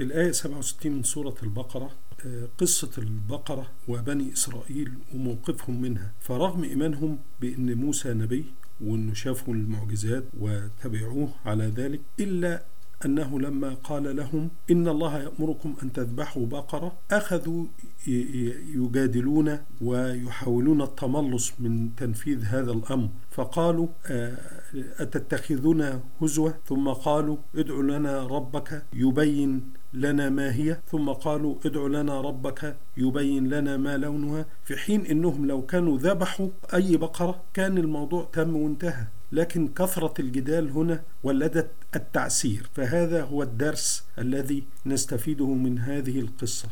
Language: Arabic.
الآية 67 من سورة البقرة آه، قصة البقرة وبني إسرائيل وموقفهم منها. فرغم إيمانهم بأن موسى نبي وأنه شافوا المعجزات وتبعوه على ذلك إلا أنه لما قال لهم إن الله يأمركم أن تذبحوا بقرة أخذوا يجادلون ويحاولون التملص من تنفيذ هذا الأمر. فقالوا آه، أتتخذون هزوة؟ ثم قالوا ادع لنا ربك يبين لنا ما هي. ثم قالوا ادع لنا ربك يبين لنا ما لونها. في حين إنهم لو كانوا ذبحوا أي بقرة كان الموضوع تم وانتهى. لكن كثرة الجدال هنا ولدت التعسير. فهذا هو الدرس الذي نستفيده من هذه القصة.